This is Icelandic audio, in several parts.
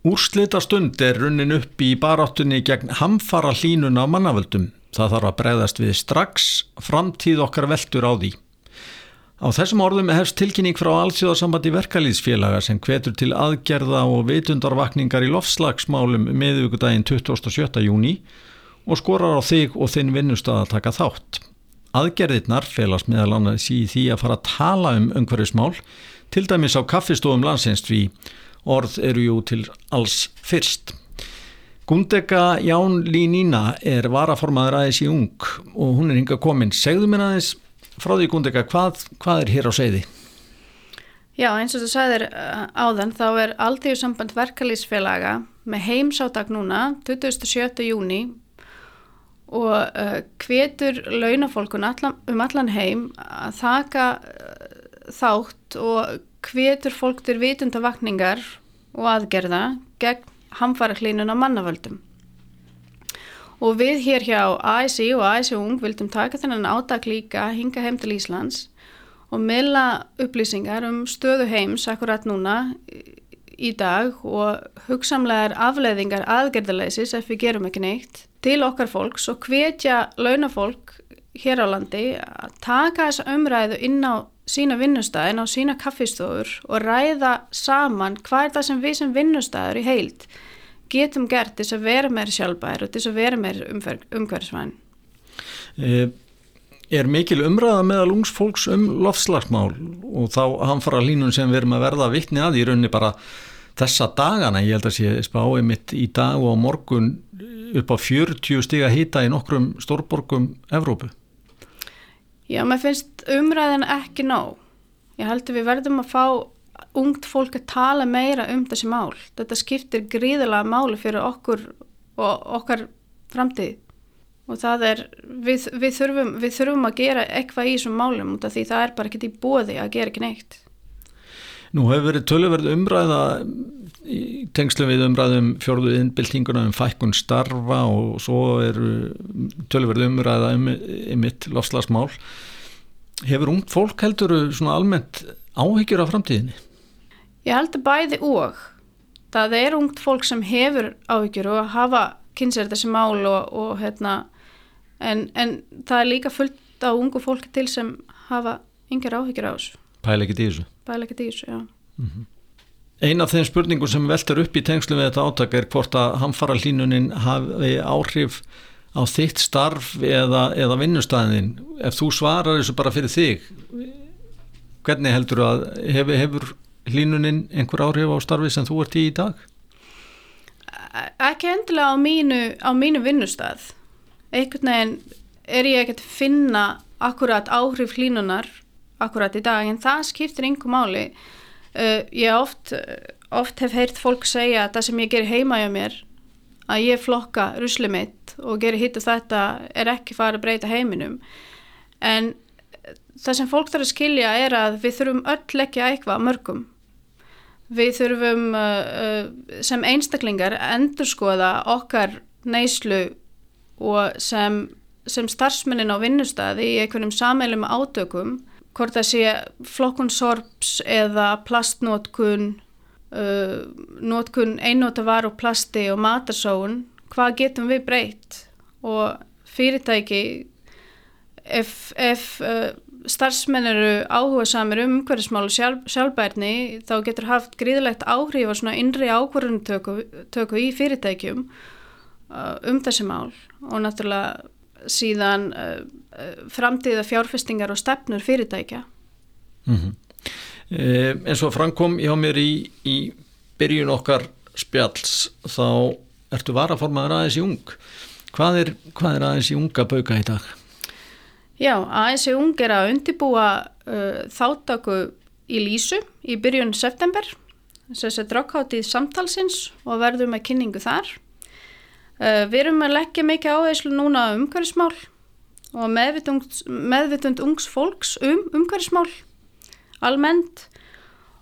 Úrslita stund er runnin upp í baráttunni gegn hamfara hlínun á mannavöldum. Það þarf að bregðast við strax framtíð okkar veldur á því. Á þessum orðum hefst tilkynning frá Alþjóðarsambandi verkalýðsfélaga sem hvetur til aðgerða og veitundarvakningar í lofslagsmálum miðvíkudaginn 27. júni og skorar á þig og þinn vinnustad að taka þátt. Aðgerðirnar felast meðal annars í því að fara að tala um umhverjusmál, til dæmis á kaffistofum landsins því orð eru jú til alls fyrst. Gundega Ján Línína er varaformaður aðeins í ung og hún er hinga komin. Segðu mér aðeins frá því Gundega, hvað, hvað er hér á segði? Já, eins og þú sagðir uh, áðan, þá er Aldíu samband verkalýsfélaga með heimsátak núna, 27. júni og uh, hvetur launafólkun allan, um allan heim að þaka uh, þátt og hvetur fólk til vitundavakningar og aðgerða gegn hamfara hlínun á mannavöldum. Og við hér hjá ASI og ASI Ung vildum taka þennan átak líka hinga heim til Íslands og meðla upplýsingar um stöðu heims akkurat núna í dag og hugsamlegar afleðingar aðgerðaleysis ef við gerum ekki neitt til okkar fólks og hvetja launafólk hér á landi að taka þessa umræðu inn á sína vinnustæðin á sína kaffistofur og ræða saman hvað er það sem við sem vinnustæður í heild getum gert til að vera meira sjálfbær og til að vera meira umhverfisvæn. Eh, er mikil umræða meðal ungs fólks um lofslagsmál og þá hamfara línun sem við erum að verða vittni að í rauninni bara þessa dagana, ég held að sé spáið mitt í dag og morgun upp á 40 stiga hýta í nokkrum stórborgum Evrópu. Já, mér finnst umræðin ekki nóg. Ég held að við verðum að fá ungt fólk að tala meira um þessi mál. Þetta skiptir gríðilega máli fyrir okkur og okkar framtíð. Og það er, við, við, þurfum, við þurfum að gera eitthvað í þessum málum út af því það er bara ekkert í bóði að gera ekki neitt. Nú hefur verið tölverð umræða í tengslu við umræðum fjörðu innbyltinguna um fækkun starfa og svo er tölverð umræða um, um mitt lofslagsmál hefur ungt fólk heldur svona almennt áhyggjur af framtíðinni? Ég heldur bæði og það er ungt fólk sem hefur áhyggjur og hafa kynser þessi mál og, og hérna en, en það er líka fullt á ungu fólki til sem hafa yngjur áhyggjur á þessu Pæla ekkert í þessu? Pæla ekkert í þessu, já mm -hmm. Einn af þeim spurningum sem veldur upp í tengslu við þetta átaka er hvort að hamfara hlínunin hafi áhrif á þitt starf eða, eða vinnustæðin ef þú svarar þessu bara fyrir þig hvernig heldur að hefur, hefur hlínunin einhver áhrif á starfi sem þú ert í í dag? Ekki endilega á mínu, á mínu vinnustæð einhvern veginn er ég ekkert finna akkurat áhrif hlínunar akkurat í dag en það skiptir einhver máli Uh, ég oft, oft hef heyrt fólk segja að það sem ég ger heima hjá mér að ég flokka rusli mitt og gerir hitt og þetta er ekki farið að breyta heiminum. En það sem fólk þarf að skilja er að við þurfum öll ekki að eitthvað mörgum. Við þurfum uh, sem einstaklingar endur skoða okkar neyslu og sem, sem starfsmennin á vinnustæði í einhvernum sammeilum átökum hvort það sé flokkun sorps eða plastnótkun uh, nótkun einnóta var og plasti og matarsóun hvað getum við breytt? Og fyrirtæki ef, ef uh, starfsmenn eru áhuga samir um umhverfismálu sjálf, sjálfbærni þá getur haft gríðilegt áhrif og svona innri ákvarðuntöku í fyrirtækjum uh, um þessi mál. Og náttúrulega síðan uh, framtíða fjárfestingar og stefnur fyrirtækja mm -hmm. eh, eins og framkom hjá mér í, í byrjun okkar spjalls þá ertu varaformaður aðeins í ung hvað er, hvað er aðeins í unga bauka í dag? Já, aðeins í ung er að undibúa uh, þáttaku í Lísu í byrjun september þess að drákháttið samtalsins og verðum með kynningu þar uh, við erum að leggja mikið áherslu núna umhverfismál og meðvitund, meðvitund ungs fólks um umhverfismál almennt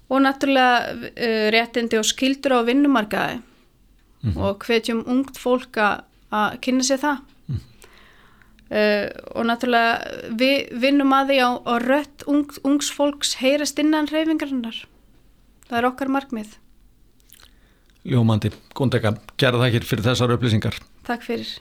og náttúrulega uh, réttindi og skildur á vinnumarkaði mm -hmm. og hvetjum ungt fólk að kynna sér það mm -hmm. uh, og náttúrulega við vinnum að því á rött ung, ungs fólks heyrast innan reyfingarinnar það er okkar markmið Ljómandi, góndega, gerða það hér fyrir þessar upplýsingar. Takk fyrir.